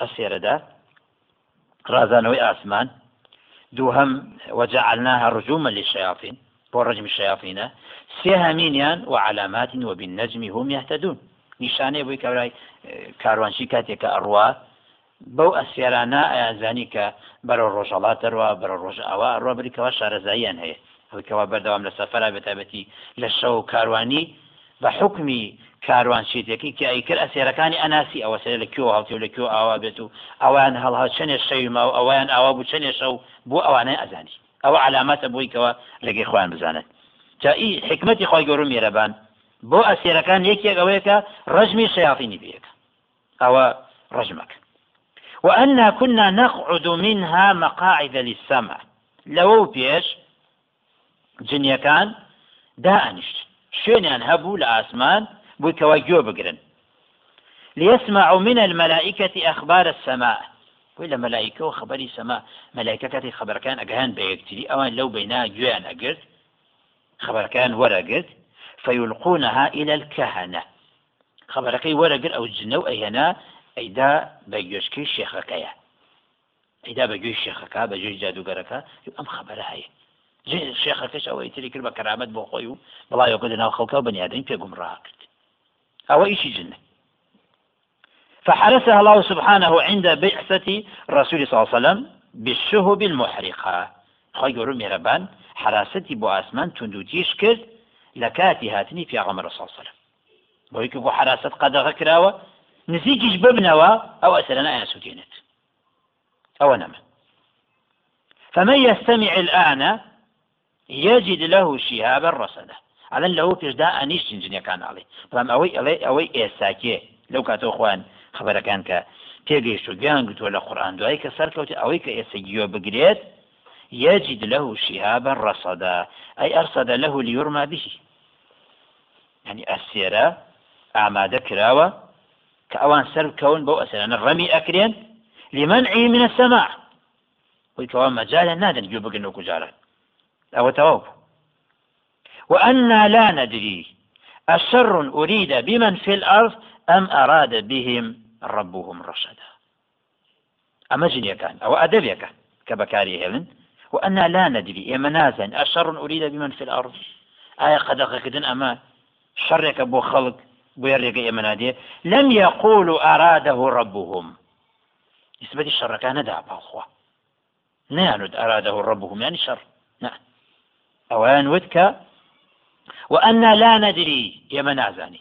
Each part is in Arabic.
ئەسێرەدا ڕازانەوەی ئاسمان. دووهم وجعلناها رجوما للشياطين. ورجم الشياطين سێهامینیان وعلامات وبالنجم هم يهتدون نیشانەیە بووی کەورای کاروانشی کاتێکە ئەڕوا. بەو ئەسیێرانە ئەیانزانی کە بەرە ڕۆژەڵات دەڕوا بەرە ڕۆژ ئەوە ڕۆ بریکەوە شارەزاییان هەیە. ئەوکەوە بەردەوام لە سەفرا بەتابەتی لە شەو کاروانی بە حکمی کاروان شێتێکی کە ئەیکرد ئەسێرەکانی ئەناسی ئەوە سێ لە کێو هاوتێ لە کێو ئاوا بێت و ئەویان هەڵها چنێ شەوی ما و ئەویان ئاوا بوو چنێ شەو بۆ ئەوانەی ئەزانی. ئەوە علاماتە بوویکەوە لەگەی خۆیان بزانێت. جائی حکمەتی خۆی گەورم میێرەبان بۆ ئەسێرەکان یەکێک ئەوەیەکە ڕژمی شیاطینی بێک ئەوە ڕژمەک. وأنا كنا نقعد منها مقاعد للسمع. لو بيش جنيكان دائنشت شوێنیان هەبوو لە ئاسمان بووی کەوا گوێ بگرن ليسمعوا من الملائكة أخبار السماء. بووی لە مەلایکە و خبری سەما مەلایکە کاتی خبرەکان ئەگەهان بە یەکتری ئەوان لەو بەینا گوێیان ئەگرت خبرەکان وەرەگرت فيلقونها إلى الكهنة. خبرەکەی وەرەگر ئەو جنە و ئەهێنا ئەیدا بە گوێشکی شێخەکەیە ئەیدا بە گوێی شێخەکە بە گوێی جادوگەرەکە ئەم خبرە هەیە شێخەکەش ئەوەی تری کرد بە کەرامەت بۆ خۆی و بەڵایەکە لە ناو خەڵکە و بەنیادەی پێگومڕا ئەوە ئیشی جنە فحرسها الله سبحانه عند بعثة رسول صلى الله عليه وسلم بالشهب المحرقة. خۆی مێرەبان حراستي بۆ ئاسمان تونندوتیش کرد لە کاتی هاتنی پیاغەمە ساسەلم بۆی کە بۆ حراست قەدەغە کراوە نزیکیش ببنەوە ئەو ئەسەرەنە ئەسووتێنێت ئەوە نەمە فمن يستمع الآن يجد له شهابا رصدا. ئەلەن لەوە پێشدا ئەنیشتین جنیەکان ئاڵی بەڵام ئەوەی ئەڵێ ئەوەی ئێساکێ لەو کاتەوە خۆیان خبرەکان کە تێگەیشت و گیان گوتووە لە قورآان دوایی کە سەرکەوتی ئەوەی کە ئێسەگیۆ بگرێت يجد له شهابا رصدا أي أرصد له ليرمى به يعني السيرة أعماد كراوة كأوان سر كون بو أسلانا الرمي أكرين لمنعه من السماع ويكوان مجالا نادن يبقى نوكو جارا أو تواب وأنا لا ندري أشر أريد بمن في الأرض أم أراد بهم ربهم رشدا. أما جنيا كان أو أدبيا كان كبكاري هلن وأنا لا ندري إما نازن أشر أريد بمن في الأرض. آية قد أخذن أما شرك أبو خلق بيرجع إيمانادي لم يقولوا أراده ربهم. نسبة الشر كان دع بالخوا ناند أراده ربهم يعني شر. نعم. أوان ودك وأنا لا ندري يا منازاني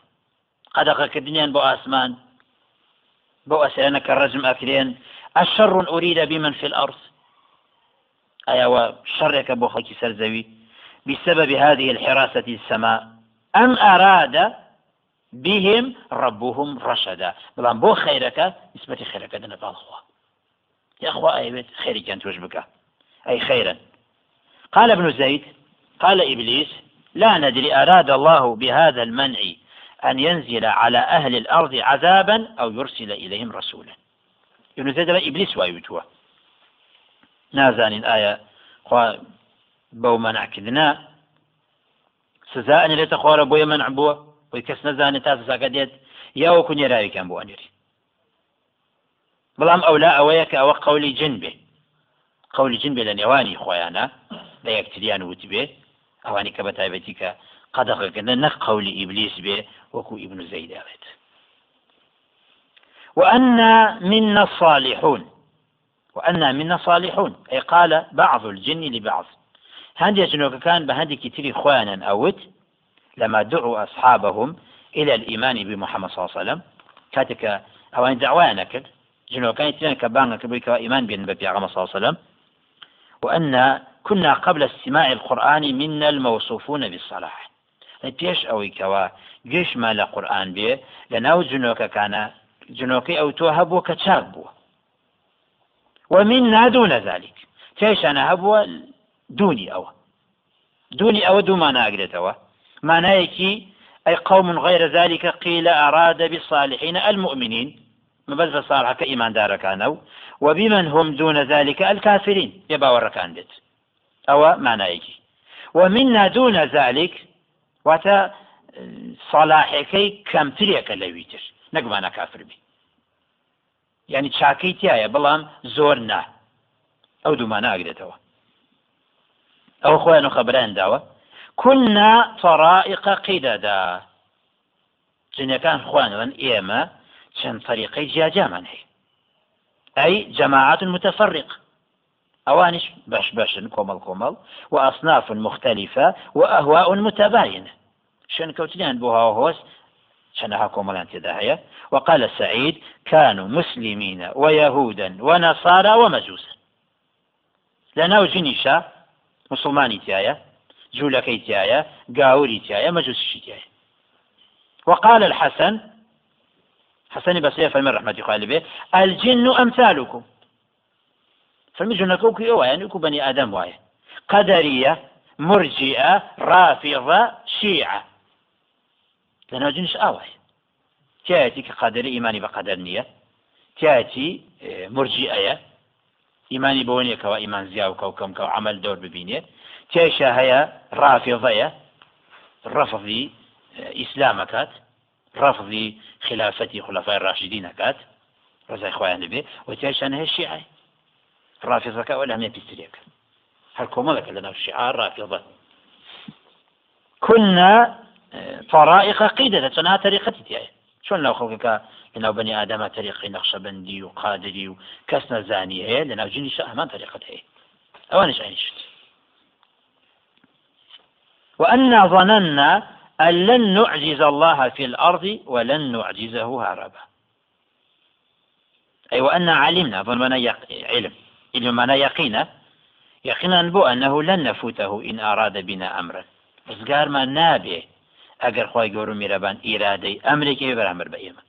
قد أخذني بو أسمان بو أسألنك الرجم أكلين الشر أريد بمن في الأرض. أي وشرك بو خلق سرزوي. بسبب هذه الحراسة السماء. أم أراد بهم ربهم رشدا. بلان بو خيرك نسبة خيرك دنا بالخوا يا أخوة أي بيت خيري كانت وجبك. أي خيرا. قال ابن زيد قال إبليس لا ندري أراد الله بهذا المنع أن ينزل على أهل الأرض عذابا أو يرسل إليهم رسولا. زيد إبليس وايوتوا نازان الآية. خوا بو منع كذنا سزاء لێتە خوارە بۆیە منع بووە بۆی کەس نەزانێت تا سزاکە دێت یا وەکو نێراویکان بۆ ئەنێری بەڵام ئەولا ئەوەیە کە ئەوە قولی جن بێ قولی جن بێ لە نێوانی خۆیانە لە یەکتریان وت بێ ئەوانی کە بە تایبەتی کە قەدەقەکردن نەق قولی ئیبلیس بێ وەکو ئیبن زەیداوێت وأنا منا الصالحون وأنا منا صالحون أي قال بعض الجن لبعض. هندي جنوك كان بهندي كتير خوانا أوت لما دعوا أصحابهم إلى الإيمان بمحمد صلى الله عليه وسلم كاتك أوان دعوانا كد جنوك كان يتلين كبانا كبريك إيمان بين ببي صلى الله عليه وسلم. وأن كنا قبل استماع القرآن منا الموصوفون بالصلاح پێش ئەوەی کەەوە گەشتمان لە قورآن بێ لە جنۆکە کانە جنۆکەی ئەو تۆ هەبووە کە چاک بووە ومن نادون ذلك. تێشانە هەبووە دوني أو دوني أو دو ما ناقرتوا معنايكي أي قوم غير ذلك قيل أراد بالصالحين المؤمنين. ما بس بصالح كإيمان دار كانوا وبمن هم دون ذلك الكافرين. يبا وركان دت أو معنايكي ومنا دون ذلك كم تريك لويتر نقبانا كافر بي ینی چاکەی تایە بەڵام زۆر نا. ئەو دوومانە ئاگرێتەوە. ئەو خۆیان و خەبران داوە. كنا طرائق قددا. جنەکان خوانەوەن ئێمە چەند طریقەی جیاجامان هەیە. ئەی جەماعات متفرق. ئەوانش بەش بەشن کۆمەڵ کۆمەڵ وأصناف مختلفة وأهواء متباينة. شن كوتنيان بوها هوس؟ شنها كوملان تداهية وقال سعيد كانوا مسلمين ويهودا ونصارى ومجوسا. لەناو جنیشە مسلمانی تایە جوولەکەی تایە گاوری تایە مەجووسشی تایە وقال الحسن حسن بصير فمن رحمة خالبه الجن أمثالكم. فمن جنكوك يوا يعني كو بني آدم وايا قدرية مرجئة رافضة شيعة. لأنه جنش آواي. تأتي كقدر إيماني بقدر نية. تأتي مرجئة ئیمانی بۆ نیەکەوە ئیمان زیا و کەوکەم کە عمل دەور ببینێ تێشە هەیە ڕافێڵەیە ڕەفضی ئیسلامەکات ڕەفضی خلافەتی خلافای ڕاشدین نکات ڕزای خۆیان دەبێ و تێشان هەیە شیعی ڕافێزەکە وە هەمێ پیسرێکە هەر کۆمەڵەکە لەناو شعار رافضة؟ كنا طرائق قيدة تنها طريقتي تياي شون لو خلقك لەناو بني ئادەمە تەریقی نەخشەبندی و قادری و کەس نەزانی هەیە لەناو جنیش ئەمان طریقت هەیە ئەوانش عینشت وأنا ظننا أن لن نعجز الله في الأرض ولن نعجزه هربا. أي وأن علمنا ظننا. علم. علم معنى يقينا. يقينا بو أنه لن نفوته إن أراد بنا أمرا. ڕزگار ما نابێ ئەگەر خی گەور و میرەبان ئیرادەی ئەمریکی بەرامبەر بە ئێمە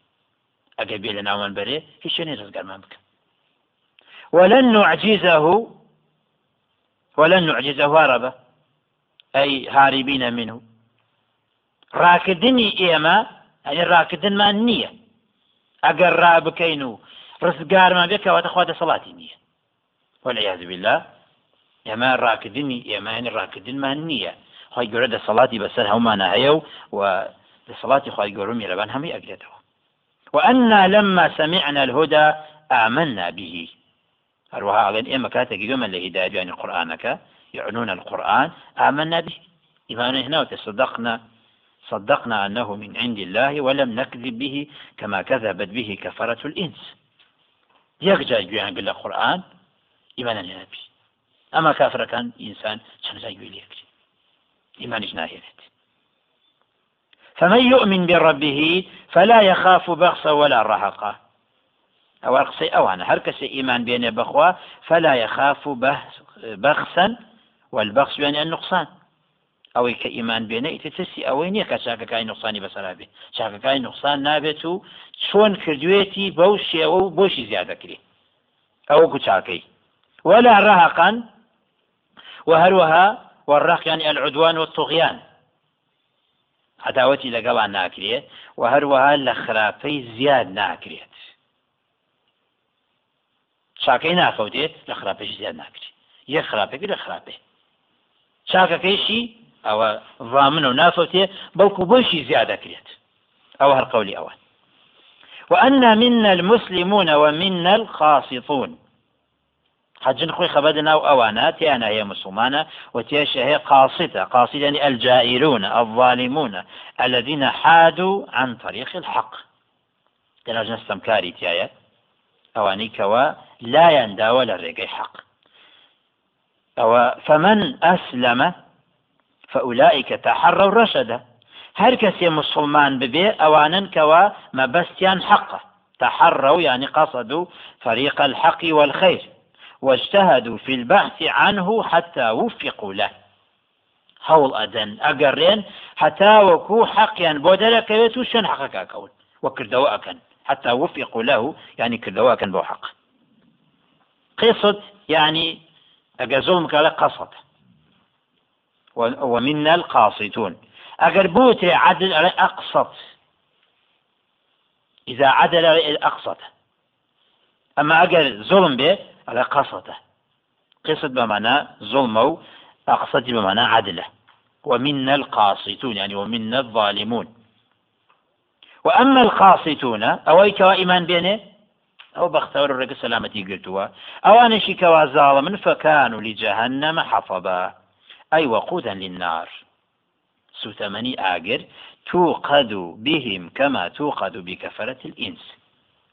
ئەگە بێ لە ناوان بەرێ هیچ شوێنی ڕزگارمان بکە ولن نعجزه ولن نعجزه هربا أي هاربين منه. ڕاکردنی ئێمە ئەنی ڕاکردنمان نییە ئەگەر ڕابکەین و ڕزگارمان بێکەوەتە خوا دەسەڵاتی نییە والعیاذ بالله. ئێمە ڕاکردنی ئێمانی ڕاکردنمان نییە خی گەورە دەسەڵاتی بەسەر هەمانە هەیە و دەسەڵاتی خی گەورم میێرەبان هەمووی ئەگرێتەوە وأنا لما سمعنا الهدى آمنا به. أروها أغن إما كاتك يوما لهداية يعني قرآنك يعنون القرآن آمنا به. إيمان هنا وتصدقنا صدقنا أنه من عند الله ولم نكذب به كما كذبت به كفرة الإنس. يرجع يقول القرآن إيمانا لنبي أما كافر كان إنسان يقول يكري إيمان ناهينت فمن يؤمن بربه فلا يخاف بخسا ولا رهقا أو أقصي أو أنا. هركس إيمان بين بخوا فلا يخاف بخسا والبخس يعني النقصان. أو كإيمان بين تتسي أو نية كشاك كاي نقصاني بسرا به شاك كاي نقصان نابتو شون كردويتي بوشي أو بوشي زيادة كري. أو كشاكي ولا رهقا وهروها والرهق يعني العدوان والطغيان. عداوەتی لەگەڵان ناکرێت و هەروەها لە خراپەی زیاد ناکرێت چاکەی ناکەوتێت لە خراپەش زیاد ناکرێت یەک خراپێکی لە خراپێ چاکەکەیشی ئەوە ڕامن و نافوتێ بەڵکو بۆشی زیاد دەکرێت ئەوە هەر قولی ئەوە وأن منا المسلمون ومنا القاسطون حجن خوي خبدنا أوانات أنا هي مسلمانة وتيش هي قاصدة. قاصدة يعني الجائرون الظالمون الذين حادوا عن طريق الحق. درجة استمكاري تيايا أواني كوا لا ولا رقي حق. أو فمن أسلم فأولئك تحروا الرشد. هر كسي مسلمان ببي أوانا كوا مبستيان حقه تحروا يعني قصدوا طريق الحق والخير واجتهدوا في البحث عنه حتى وفقوا له. هەوڵ ئەگەڕێن حتا وەکو حەقیان بۆ دەرەکەوێت و شوێن حەقەکەون وەکردەوە ئەکەن حتى وفقوا له يعني كردەوە ئەکەن بۆ حەق قصد يعني کە لە قەسەد ومنا القاسطون ئەگەر بوتێ عدل أقسط إذا عدل أقسط أما أجر ظلم به على قصده. قصد بمعنى ظلم أقصد بمعنى عدله. ومنا القاسطون يعني ومنا الظالمون. وأما القاسطون أويك وإيمان بينه؟ ئەو بەختەوە ڕێگە سەلامەتی گرتووە ئەوانشی کەوا زاڵە من فەکان و لی جەهەنەمە حەفەبە ئەی وەقودەن للنار. سوتەمەنی ئاگر توقد بهم كما توقد بكفرة الإنس.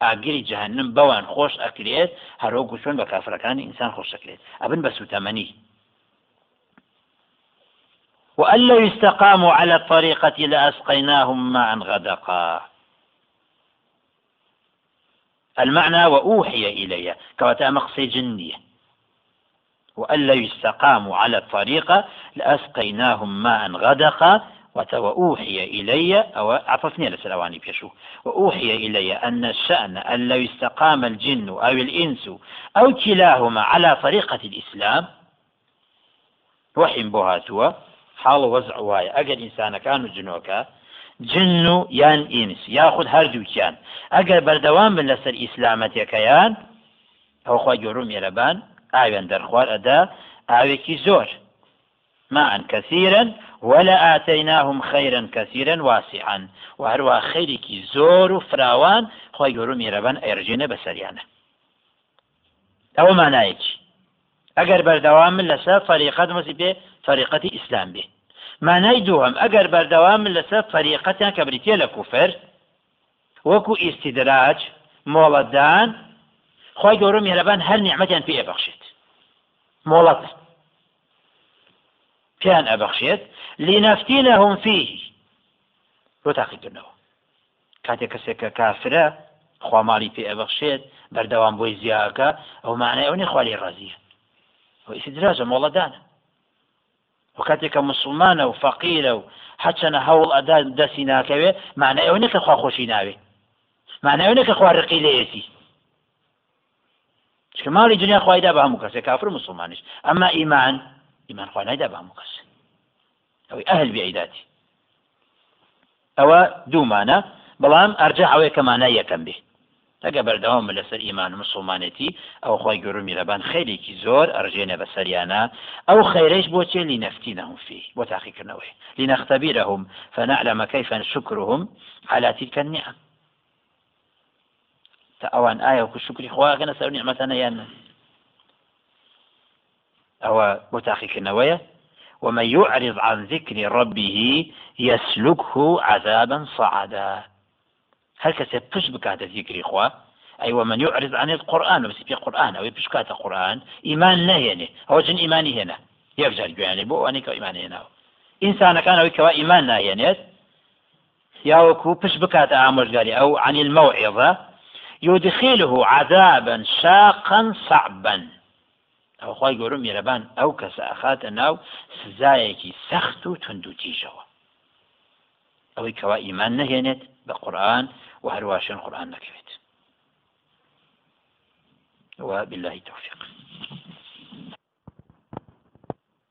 ئاگری جهنم بەوان خۆش ئەکرێت هەرۆکو چۆن بە کافرەکانی ئینسان خۆش دەکرێت ئەبن بە سوتەمەنی. وأن يستقاموا على الطريقة لأسقيناهم معا غدقا. المعنى وأوحي إلي كواتا مقصي جنية. وألا يستقاموا على الطريقة لأسقيناهم ماء غدقا. وأوحي إلي أو عطفني لسلواني بيشو. وأوحي إلي أن الشأن أن لو استقام الجن أو الإنس أو كلاهما على طريقة الإسلام وحي بهاتوا حاڵ وەزع وایە ئەگەر ئینسانەکان و جنۆکە جن و یان ئینس یاخود هەردووکیان ئەگەر بەردەوام بن لەسەر ئیسلامەتەکەیان ئەو خۆی گەۆڕوو مێرەبان ئاوێن دەرخوار ئەدا ئاوێکی زۆر معا كثيرا ولا ئاتەیناهم خەیرن کەسیرن واسیعان و هەروە خەیرێکی زۆر و فراوان خۆی گەور و میرەبەن ئەێژێنە بەسەریانە. ئەوە مانایەکی ئەگەر بەردەوام من لەسەر فەریقەت مسی پێ فەریقەتی ئیسلام بێ. مانای دووەم ئەگەر بەردەوام من لەسەر فەریقەتیان کە بریتە لە کوفر وەکو ئیسیدراج مۆڵەتدان خۆی گەورم میێرەبان هەر نیعممەتیان پێ بەخشێت مۆڵەت پیان ئەبەخشێت لینەفتینەهم فيه بۆ تاقیکردنەوە. کاتێک کەسێکە کافرە خواماڵی پێ ئەبەخشێت بەردەوام بۆی زیاکە ئەو مانای ئەو نێخوالی ڕازیە. ئەو ئیسیدراجە مۆڵەدانە. و کاتێکە مسلمانە و فەقیرە و حەچەنە هەوڵ ئەدا دەستی ناکەوێ معنە ئەو نێکە خوا خۆشی ناوێ. معنە ئەو نێکە خوا ڕقی لەیەتی چکە ماڵی دنیا خوایدا بە هەموو کەسێک کافر مسلمانش ئەمما ئیمان ئیمان خوا نایدا بە هەموو کەس ئەوەی ئەهل بێعیداتی ئەوە دوومانە بەڵام ئەرجە ئەوەیە کەمانە یەکەم بێ ئەگە بەردەوام لەسەر ئیمان مسلمانەتی ئەو خۆی گەور میرەبان خەیرێکی زۆر ئەرژێنە بە ئەو خەیرش بۆچێ لی نفتینەهم فيه بۆ تاقیکردنەوەی فنعلم كيف نشكرهم على تلك النعم. ئەوان ئایا وکو شکری خواگەنە سەر نیعممەتەنە یان ئەوە بۆ تاقیکردنەوەیە ومن يعرض عن ذكر ربه يسلكه عذابا صعدا. هل كسب بش بكات ذكر إخوة؟ أي ومن يعرض عن القرآن بس في قرآن أو بش كات القرآن إيمان لا يعني. هو جن إيماني هنا. يفجر يعني بو أنك إيماني هنا. إنسان كان أو كوا إيمان لا يعني. يا وكو بش بكات أعمل قالي أو عن الموعظة يدخله عذابا شاقا صعبا. أو خواهي قولوا ميربان أو كسا ناو سزايكي سختو تندو تيجوا أو كوا إيمان نهينت بقرآن وهرواشن قرآن نكويت وبالله التوفيق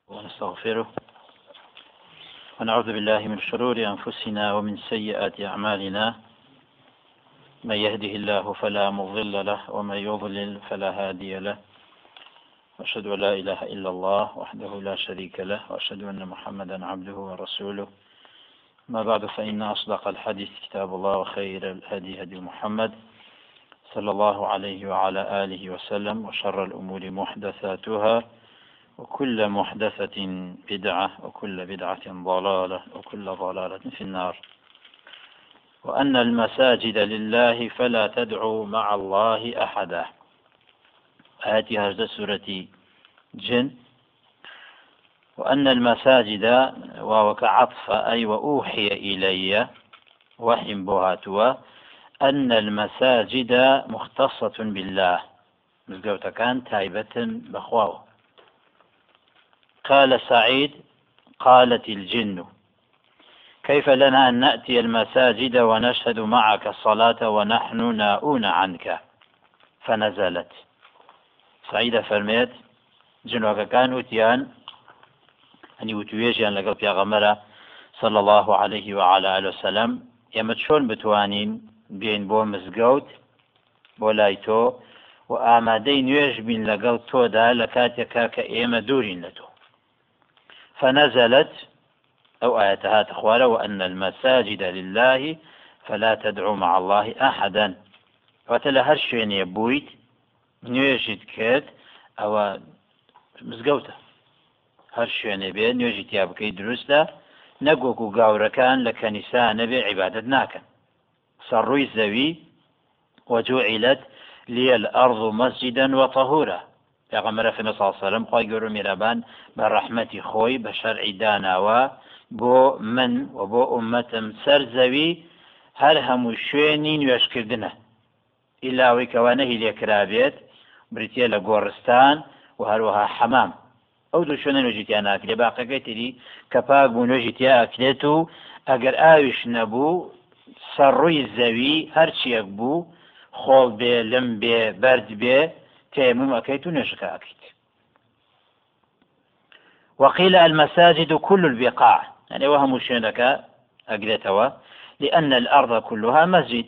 ونستغفره. ونعوذ بالله من شرور أنفسنا ومن سيئات أعمالنا. من يهده الله فلا مضل له ومن يضلل فلا هادي له. وأشهد أن لا إله إلا الله وحده لا شريك له وأشهد أن محمدا عبده ورسوله. ما بعد فإن أصدق الحديث كتاب الله وخير الهدي هدي محمد صلى الله عليه وعلى آله وسلم وشر الأمور محدثاتها وكل محدثة بدعة وكل بدعة ضلالة وكل ضلالة في النار. وأن المساجد لله فلا تدعوا مع الله أحدا. آيات هذا سورة جن. وأن المساجد وكعطف أي وأوحي إلي وحي بوهاتوا أن المساجد مختصة بالله. مزقوت كان تايبة بخواو. قال سعيد قالت الجن كيف لنا أن نأتي المساجد ونشهد معك الصلاة ونحن ناؤون عنك؟ فنزلت. سعيد فرميت جنوك كانوا تيان ئەنی وتوێژیان لەگەڵ پیاغەمەرە صلى الله عليه وعلى آله وسلم. ئێمە چۆن بتوانین بێن بۆ مزگەوت بۆ لای تۆ و ئامادەی نوێژ بین لەگەڵ تۆدا لە کاتێکا کە ئێمە دوورین لە تۆ لله فلا تدعوا مع الله أحدا. واتە لە هەر شوێنێ نوێژیت کرد ئەوە مزگەوتە. هەر شوێنێ بێ نوێژی تیا بکەی دروستە نەگۆک و گاورەکان لە کەنیسا نەبێ عیبادت ناکەن. سەڕووی زەوی وجوعلت لي الأرض مسجدا وطهورا پێغەمەرە فنە ساسەرم خی گەور و میرەبان بە ڕەحمەتی خۆی بە شەرعی داناوە بۆ من و بۆ ئومەتم سەر زەوی هەر هەموو شوێنی نوێشکردنە ئیلاوەی کەوانەهی لێکرابێت بریتە لە گۆڕستان و هەروەها حەمام. ئەو دوو شوێنە نوێژیتیان ناکرێ باقەکەی تری کە پاک بوو نوێژی تیا ئەکرێت و ئەگەر ئاویش نەبوو سەرڕووی زەوی هەرچیەک بوو خۆڵ بێ لم بێ بەرد بێ تيمم أكيت نشك أكيت وقيل المساجد كل البقاع. يعني وهم شينك أقلتوا لأن الأرض كلها مسجد.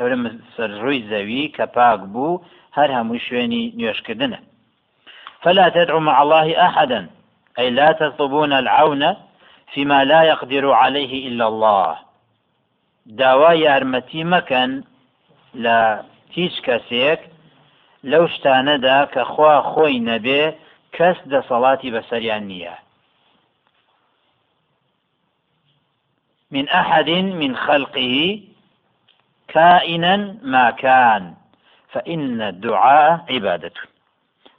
لو لما سروي زوي كباق بو هر هم شويني نيوشكدنه فلا تدعوا مع الله أحدا أي لا تطلبون العون فيما لا يقدر عليه إلا الله. داوا يارمتي مكان لا تيش كاسيك لەو شتانەدا کە خوا خۆی نەبێ کەس دەسەڵاتی نییە. من أحد من خلقه كائنا ما كان فإن الدعاء عبادة.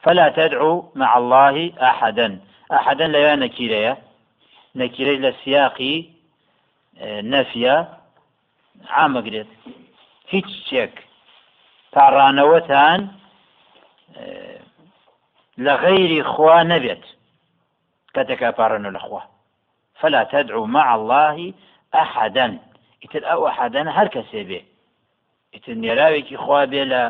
فلا تدعو مع الله أحدا. أحدا لا نكيرية نكيرية للسياق نفيا عام قريت هيتش شيك. تاڕانەوەتان لە غەیری خوا نەبێت لەخوا فلا تدعو مع الله أحدا. ئیتر ئەحدەن هەر بێ ئیتر نێراوێکی خوا بێ لە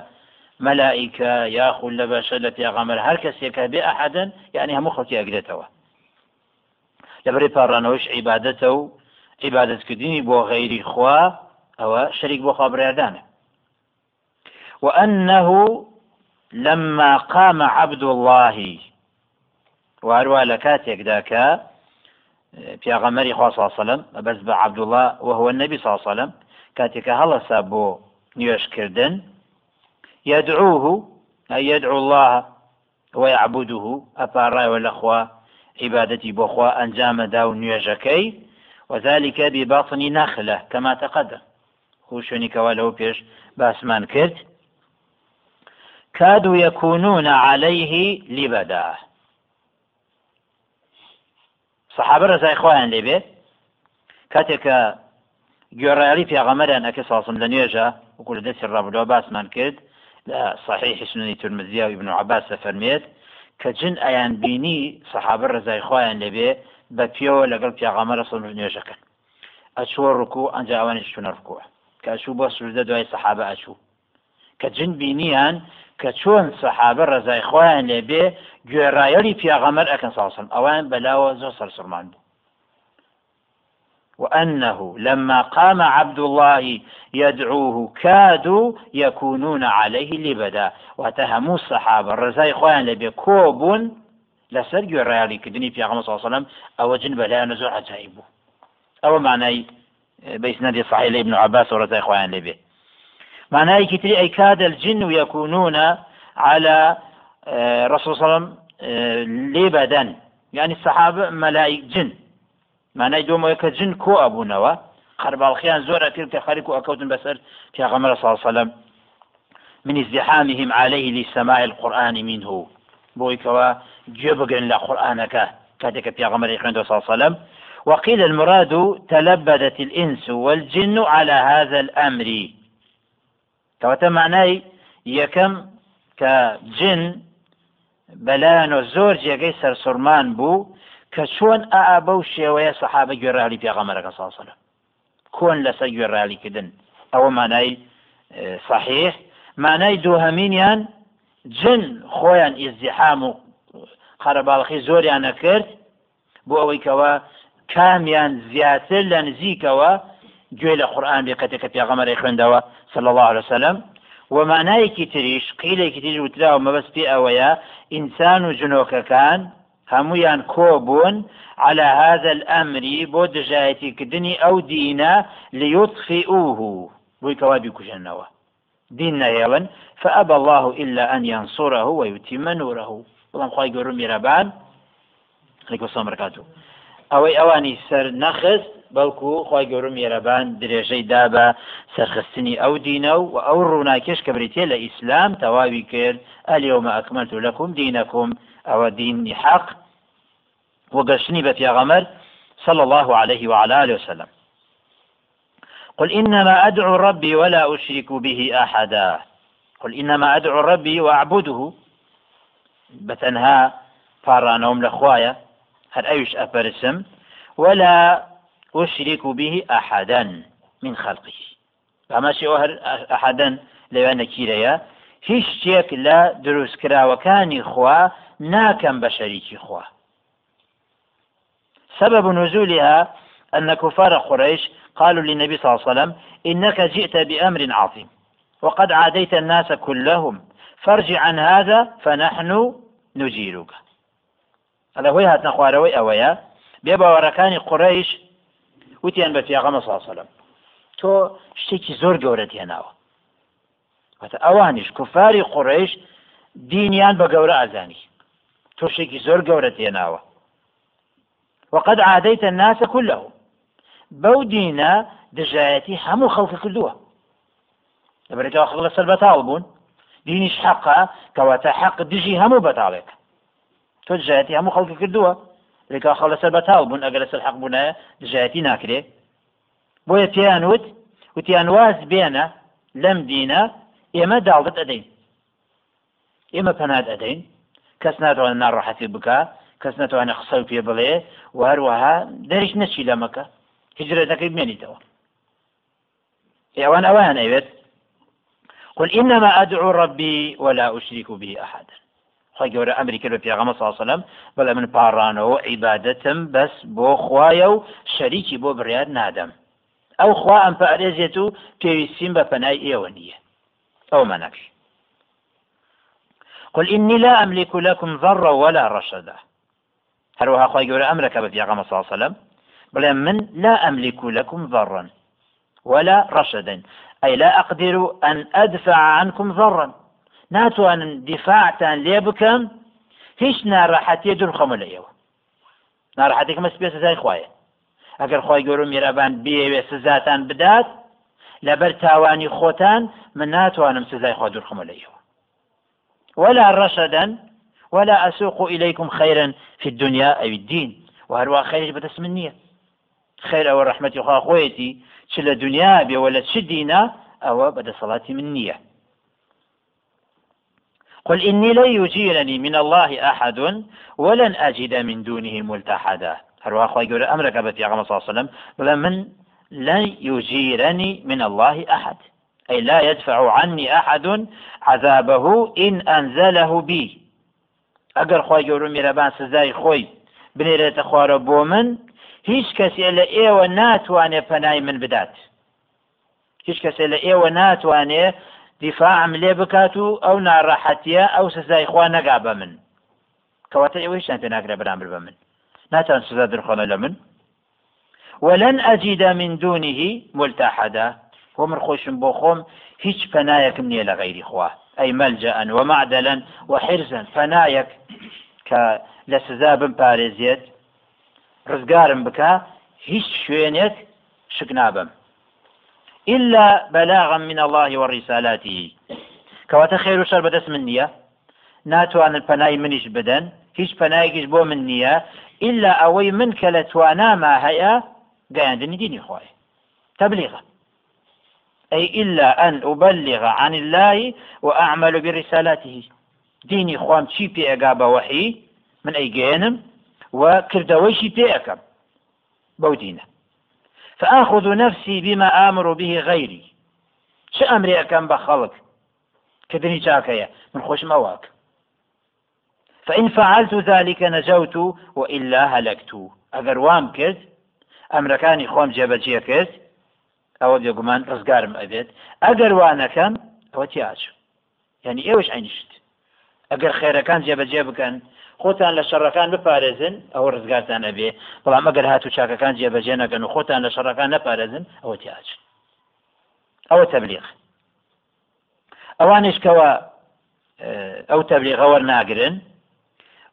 مەلائیکە یاخود لە بەشە لە پێغەمەر هەر کەسێکە بێ ئەحدەن یعنی هەموو خەڵکی ئەگرێتەوە لەبەری پاڕانەوەش عیبادەتە و عیبادەتکردنی بۆ غەیری خوا ئەوە شەریک بۆ وأنه لما قام عبد الله وهروە لە کاتێکدا في غمر خوا وسلم بس بعبد الله وهو النبي صلى الله عليه وسلم كاتك هەڵەسا بۆ نوێشکردن يدعوه أي يدعو الله ويعبده أبارا والأخوة عبادتي بخوا أنجام داو نيوجكي وذلك بباطن نخلة كما تقدم هو شوني كوالو بيش باسمان كرت كادوا يكونون عليه لبدا صحابة رزاي خوان لبي كاتك گوێڕیاری پێغەمەریان ئەکە ساسم لە نوێژە وکو لە دەستی ڕابلەوە باسمان کرد لە صحیح سننی تورمزییا و ابن عباس فەرمێت کە جن ئەیان بینی سەحابە ڕزای خۆیان لەبێ بە پێوە لەگەڵ پیاغەمەرە سڵ نوێژەکەن ئەچوە ڕکو ئەنجاوانی شتونە ڕکووە کە ئەچوو بۆ سوودە دوای سەحابە ئەچوو کە جن بینیان کە چۆن سەحابە ڕزای خۆیان لێبێ گوێڕایەری پیاغەمەر ئەکەن ساسم ئەوان بەلاوە زۆر سەرسڕمان بوو وأنه لما قام عبد الله يدعوه كادوا يكونون عليه لبدا. وتهموا الصحابة الرزاي خوان لبي كوبون لسر جرالي كدني في عمر صلى الله عليه وسلم أو جنب لا نزوع عجائبه أو معنى بإسناد صحيح لابن عباس ورزاي خوان لبي. معناه كتري أي كاد الجن يكونون على آه، رسول صلى الله عليه وسلم آه، لبدا. يعني الصحابة ملائك جن. معناه دوم ويك جن الخيان زور أكيد كخارك وأكوت بسر في غمر صلى الله عليه وسلم. من ازدحامهم عليه لسماع القرآن منه. بويكوا جبقن لقرآنك كاتك في غمر صلى الله عليه وسلم. وقيل المراد تلبدت الإنس والجن على هذا الأمر. کەواتە معنای یەکەم کە جن بەلایەن و زۆر جێگەی سەرسوورمان بوو کە چۆن ئا بەو شێوەیە سەحابە گوێڕالی پێغەمەرەکە ساسەە کۆن لەسەر گوێڕالیکردن. ئەوە مانای صحیح. مانای دووهەمینیان جن خۆیان ئیزیحام و قەرەباڵخی زۆریان نەکرد بۆ ئەوەی کەەوە کامیان زیاتر لە نزیکەوە گوێ لە قورآان بێکەتێکە پێغەمەری خوێندەوە صلى الله عليه وسلم. ومعنایەکی تریش قیلێکی تری وتراوە مەبەست پێ ئەوەیە ئینسان و جنۆکەکان هەمویان کۆبوون على هذا الأمر بۆ دژایەتی کردنی ئەو دینە لیطفئوه بۆی کەوا بیکوژێنەوە دين نهيون فأبى الله إلا أن ينصره ويتم نوره. بەڵام خی گەورم میرەبان. عليكم السلام ئەوەی ئەوانی سەر نەخست بەڵکو خی گەورم میێرەبان درێژەی دا بە سەرخستنی ئەو دینە و ئەو ڕووناکێش کە بریتێ لە ئیسلام تەواوی کرد. ئەلیۆمە ئەکمەلت دینەکم ئەوە دینی حەق وقشني بفي غمر صلى الله عليه وعلى آله وسلم. قل إنما أدعو ربي ولا أشرك به أحدا. قل إنما أدعو ربي وأعبده. بتنها فارانهم لخوايا. هل أيش أفرسم ولا أشرك به أحدا من خلقه. فما شيء أحدا أنا كيريا. هیچ شتێک لە دروستکراوەکانی خوا ناکەم بە شەریکی خوا. سبب نزولها أن كفار قريش قالوا للنبي صلى الله عليه وسلم إنك جئت بأمر عظيم وقد عاديت الناس كلهم فارجع عن هذا فنحن نجيرك. هذا هو هاتنا خوارەوەی ئەوەیە بێ باوەڕەکانی قڕیش وتیان بە پیاغەمە ساسەلم تۆ شتێکی زۆر گەورەت هێناوە ئەوانیش کوفاری قڕیش دینیان بە گەورە ئازانی تۆ شتێکی زۆر گەورەت هێناوە وقد عاديت الناس كلهم. بەو دینە دژایەتی هەموو خەڵکە کردووە لەبەرێتەوە خەڵ لەسەر بەتاڵ بوون دینیش حەقا کەواتە حەق دژی هەموو بەتاڵێک تۆ دژایەتی هەموو خەڵکی کردووە لێکا خەڵ لەسەر بەتاڵ بوون ئەگەر لەسەر حەق بوونایە دژایەتی ناکرێ بۆیە پێیان وت وتیان واز بێنە لەم دینە ئێمە داڵت ئەدەین ئێمە پەنات ئەدەین کەس ناتوانێت ناڕەحەتی بکە کەس ناتوانێت قسە پێ بڵێ و هەروەها دەریش نەچی لەمەکە هجرەتەکەی بمێنیتەوە. ئێوان ئەوان ئەوێت قل إنما أدعو ربي ولا أشرك به أحدا خی گەورە ئەمریکا بە پێغەمە ساسەلم بەڵێ من پاڕانەوە عیبادەتم بەس بۆ خوایە و شەریکی بۆ بڕیار نادەم. ئەو خوا ئەم پارێزێت و پێویستیم بە پەنای ئێوە نییە. ئەو منەکش قل إني لا أملك لكم ضرا ولا رشدا. قول أمرك بفيغم صلى الله عليه وسلم. بل من لا أملك لكم ضرا ولا رشدا أي لا أقدر أن أدفع عنكم ضرا ناتوانن دیفاعتان لێ بکەم هیچ ناڕەحەتیە درخەمە لە ئێوە. ناڕەحەتێکمە سپێ سزای خوایە. ئەگەر خۆی گەور و میرەبان بێوێ سزاتان بدات لەبەر تاوانی خۆتان من ناتوانم سزای خوا درخەمە لە ئێوە. ولا رشدا ولا أسوق إليكم خيرا في الدنيا أو الدين. وهروا خير بدس من نية خير أو رحمة أخوة خويتي. شل دنيا بي ولا شدينا أو بدا صلاة من نية قل إني لن يجيرني من الله أحد ولن أجد من دونه ملتحدا. هروها أخوة يقول أمرك بتي صلى الله عليه وسلم. من لن يجيرني من الله أحد. أي لا يدفع عني أحد عذابه إن أنزله بي. ئەگەر خی گەور میرەبان سزای خۆی بنێرێتە خوارە بۆ من هیچ کەسێ لە ئێوە ناتوانێ پەنای من بدات. هیچ کەسێ لە ئێوە ناتوانێ دیفاعم لێ بکات و ئەو ناڕەحەتیە ئەو سزای خوا نەگا بە من. کەواتە ئێوەیشان پێ ناکرێ بەرامبر بە من. ناتان سزا درخۆنە لە من. ولن أجد من دونه ملتحدا ومن خۆشم بۆ خۆم هیچ پەنایەکم نییە لە غیری خوا. ئەی مەلجەئن ومعدەلەن وحرزن پەنایەک کە لە سزا بم شوێنێک شک نابم إلا بلاغا من الله ورسالاته كواتا خير وشر بدس من نية. ناتوان البناي منيش بدن. هیچ پەنایەکیش بۆ من نییە إلا ئەوەی من لە تواناما هەیە گەیاندنی دینی خۆی تبلیغ أي إلا أن أبلغ عن الله وأعمل برسالته. ديني خوام چی پێگا بە وحی من ئەی گەێنم و کردەوەیشی پێەکەم بەو دینە فآخذ نفسي بما آمر به غيري. چه ئەمرێ ئەەکەم خەڵک کردنی چاکەیە من خۆشم ئەواک فإن فعلت ذلك نجوت وإلا هلكت. ئەگەر وام کرد ئەمرەکانی خۆم جێبەجێ کرد ئەوە بێگومان ڕزگارم ئەبێت. ئەگەر وانەکەم ئەوە تیاچ یعنی ئێوەش عینشت ئەگەر خێرەکان جێبەجێ بکەن خۆتان لە شەڕەکان بپارێزن ئەوە ڕزگارتان ئەبێ. بەڵام ئەگەر هاتو چاکەکان جێبەجێ نەکەن و خۆتان لە شەڕەکان نەپارێزن ئەوە تیاچ ئەوە تەبلیغ. ئەوانش کەەوە ئەو تەبلیغەوە ناگرن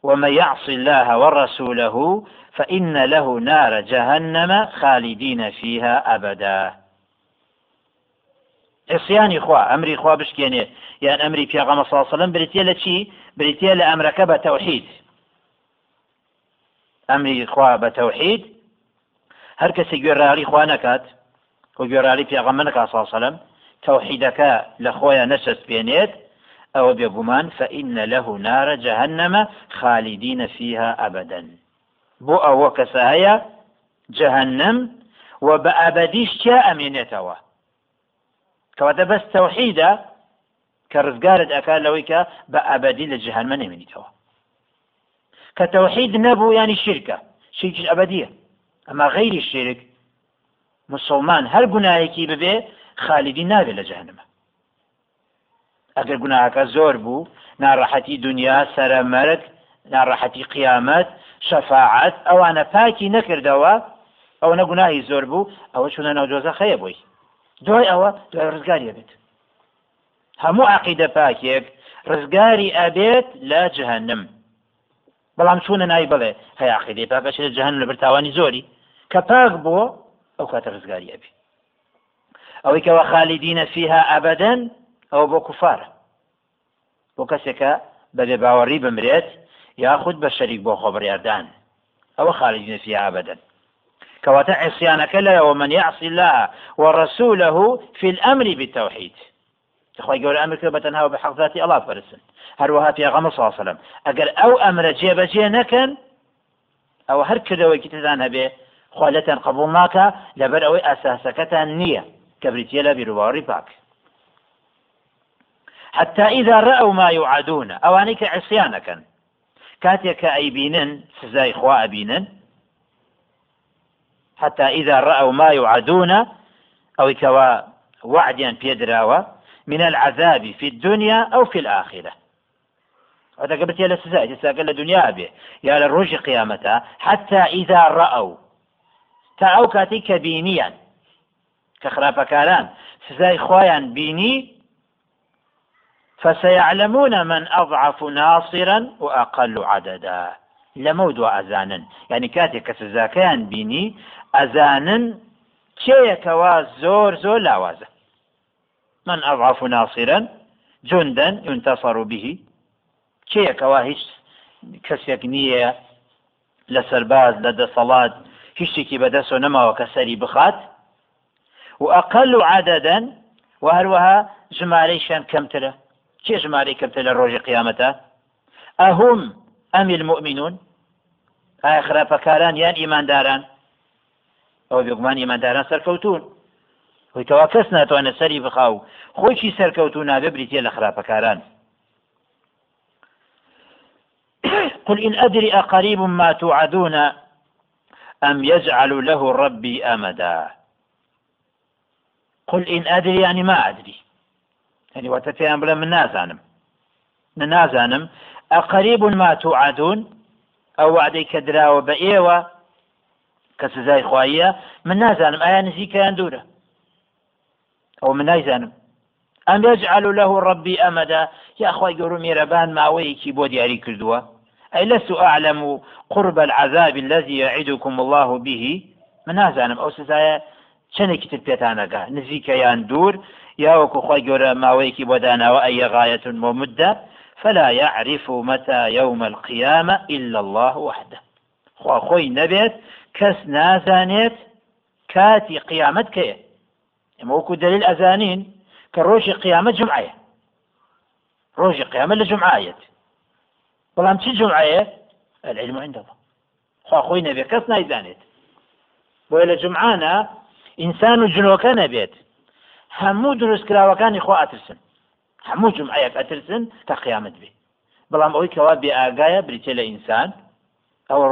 ومن يعص الله ورسوله فإن له نار جهنم خالدين فيها أبدا. عصياني خوا أمري خوا بشكيني يعني أمري في غمى صلى الله عليه وسلم بريتيا لشي بريتيا لأمرك بتوحيد أمري خوا بتوحيد هەر کەسی گوێڕاری خوا نەکات و گوێڕاری پێغەمەنەکە ساسەلم تەوحیدەکە لە خۆیان نەشست بێنێت ئەوە بێگومان فإن له نار جهنم خالدين فيها بۆ ئەوە کەسە هەیە جهنم و بە ئابدیش چیا ئەمێنێتەوە؟ کەواتە بەس تەوحیدە کە ڕزگارت ئەکا لەوەی کە بە ئابدی لە جهنمە نێمێنیتەوە کە تەوحید نەبوو ینی شرکە شرکش ئەبدیە ئەمە غیری شرک مسلمان هەر گوناهێکی ببێ خالیدی نابێت لە جەهنمە ئەگەر گوناهەکە زۆر بوو ناڕەحەتی دنیا سەرمەرگ ناڕەحەتی قیامەت شەفاعت ئەوانە پاکی نەکردەوە ئەو نەگوناهی زۆر بوو ئەوە چونە ناوجۆزە خەیە بووی دوای ئەوە دوای ڕزگاریە بێت. هەموو عقیدە پاکێک ڕزگاری ئەبێت لە جهنم بەڵام چوونە نای بڵێ هەیە عقیدەی پاکەش لە جهنم لە برتاوانی زۆری کە پاک بووە ئەو کاتە ڕزگاری ئەبێ ئەوەی کەەوە خالیدینە فيها ئەبدەن ئەو بۆ کوفارە. بۆ کەسێکە بەبێ باوەڕی بمرێت یاخود بە شەریک بۆ خۆبڕاردان ئەوە خالیدینە فيها ئەبدەن كواتا عصيانك لا ومن يعصي الله ورسوله في الأمر بالتوحيد. خۆی گەور ئەمرکە بە تەنها بە حەقذاتی ئەڵا پەرسن هەروەها پێغەمە ساسەلم ئەگەر ئەو ئەمرە جێبەجێ نەکەن ئەو هەر کردەوەی تدان هەبێ خۆلەتەن قبول ناکە لەبەر ئەوەی ئاساسەکەتان نییە کە بریتە لە بیرروباڕی پاک حتى إذا رأوا ما يوعدون. أواني كعصيانكن كاتيك أيبينن. سزاي خوا أبينن. حتى إذا رأوا ما يوعدون أو كوا وعديا بيدراوة من العذاب في الدنيا أو في الآخرة. هذا قبل يا لسزاي تساقل الدنيا به يا للرجع قيامتها حتى إذا رأوا ئەو کاتی کە بینیان کە خراپەکاران سزای خۆیان بینی فسيعلمون من أضعف ناصرا وأقل عددا. ئەزانن ینی کاتێک کە سزاکەیان بینی ئەزانن کێیەکەوا زۆر زۆر لاوازە. من أضعف ناصرا جندا ينتصر به کێیەکەوا هیچ کەسێک نییە لە سەرباز لە دەسەڵات هیچێکی بەدەستەوە نەماوە کە سەری بخات. و ئەقل و عادەدەن و هەروەها ژمارەیشان کەمترە. چێ ژمارەی کەمتر لە ڕۆژی قیامەتە؟ ئەهم ئەمی المؤمنون ئایا خراپەکاران یان ئیمانداران؟ ئەو بێگومان ئیمانداران سەرکەوتون هۆیتەوا کەس ناتوانێت سەری بخاو. خۆی سەرکەوتو نابێ بریتە لە خراپەکاران. قل إن أدري أقريب ما توعدون أم يجعل له ربي أمدا. قل إن أدري يعني ما أدري. يعني وتتيان بلا من نازانم. من نازانم. أقريب ما توعدون أو وعدي كدرا كسزاي خوايا من نازانم أيا نسيك يندورة أو من نازانم أم يجعل له ربي أمدا يا أخوي ميربان ما ويكي بودي أري كردوه أي لست أعلم قرب العذاب الذي يعدكم الله به. من نازانم ئەو سزایە چەندێکی تر پێتانەکە نزیکەیان دوور یاوەکو خۆی گەورە ماوەیەکی بۆ داناوە ئەی غاية ممدة فلا يعرف متى يوم القيامة إلا الله وحده. خۆی نەبێت کەس نازانێت کاتی قیامەت کەیە ئەمە وەکو دلیل ئەزانین جمعەیە. ڕۆژی قیامەت لە جمعایەت بەڵام چی جمعەیە؟ العلم عند الله. خوا خۆی نەبێت کەس نایزانێت. بۆیە لە جمعانە ئینسان و جنۆکە نەبێت. هەموو دروستکراوەکانی خۆ ئاترسن. هەموو جمعەیەک ئەترسن تا قیامەت بێ. بەڵام ئەوەی کەوا بێ ئاگایە بریتێ لە ئینسان. ئەوە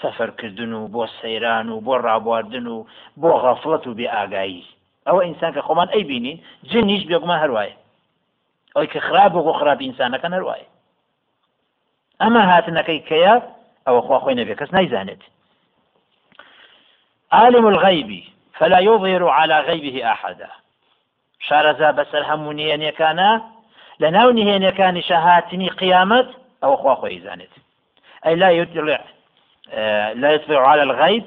سەفەرکردن و بۆ سەیران و بۆ ڕابواردن و بۆ غەفڵەت و بێ ئاگایی. ئەوە ئینسان کە خۆمان ئەی بینین جنیش بێگومان هەروایە. ئەوی کە خراپ بۆ خراپ ئینسانەکە هەروایە. ئەمە هاتنەکەی کەیە؟ ئەوە خوا خۆی نەبێ کەس نایزانێت. عالم الغيب فلا يظهر على غيبه أحدا. شارەزا بەسەر هەموو نهێنیەکانە لە ناو نهێنەکانی شەهاتنی قیامەت ئەوە خوا خۆی زانێت ئەی لا يطلع لا يطلع على الغيب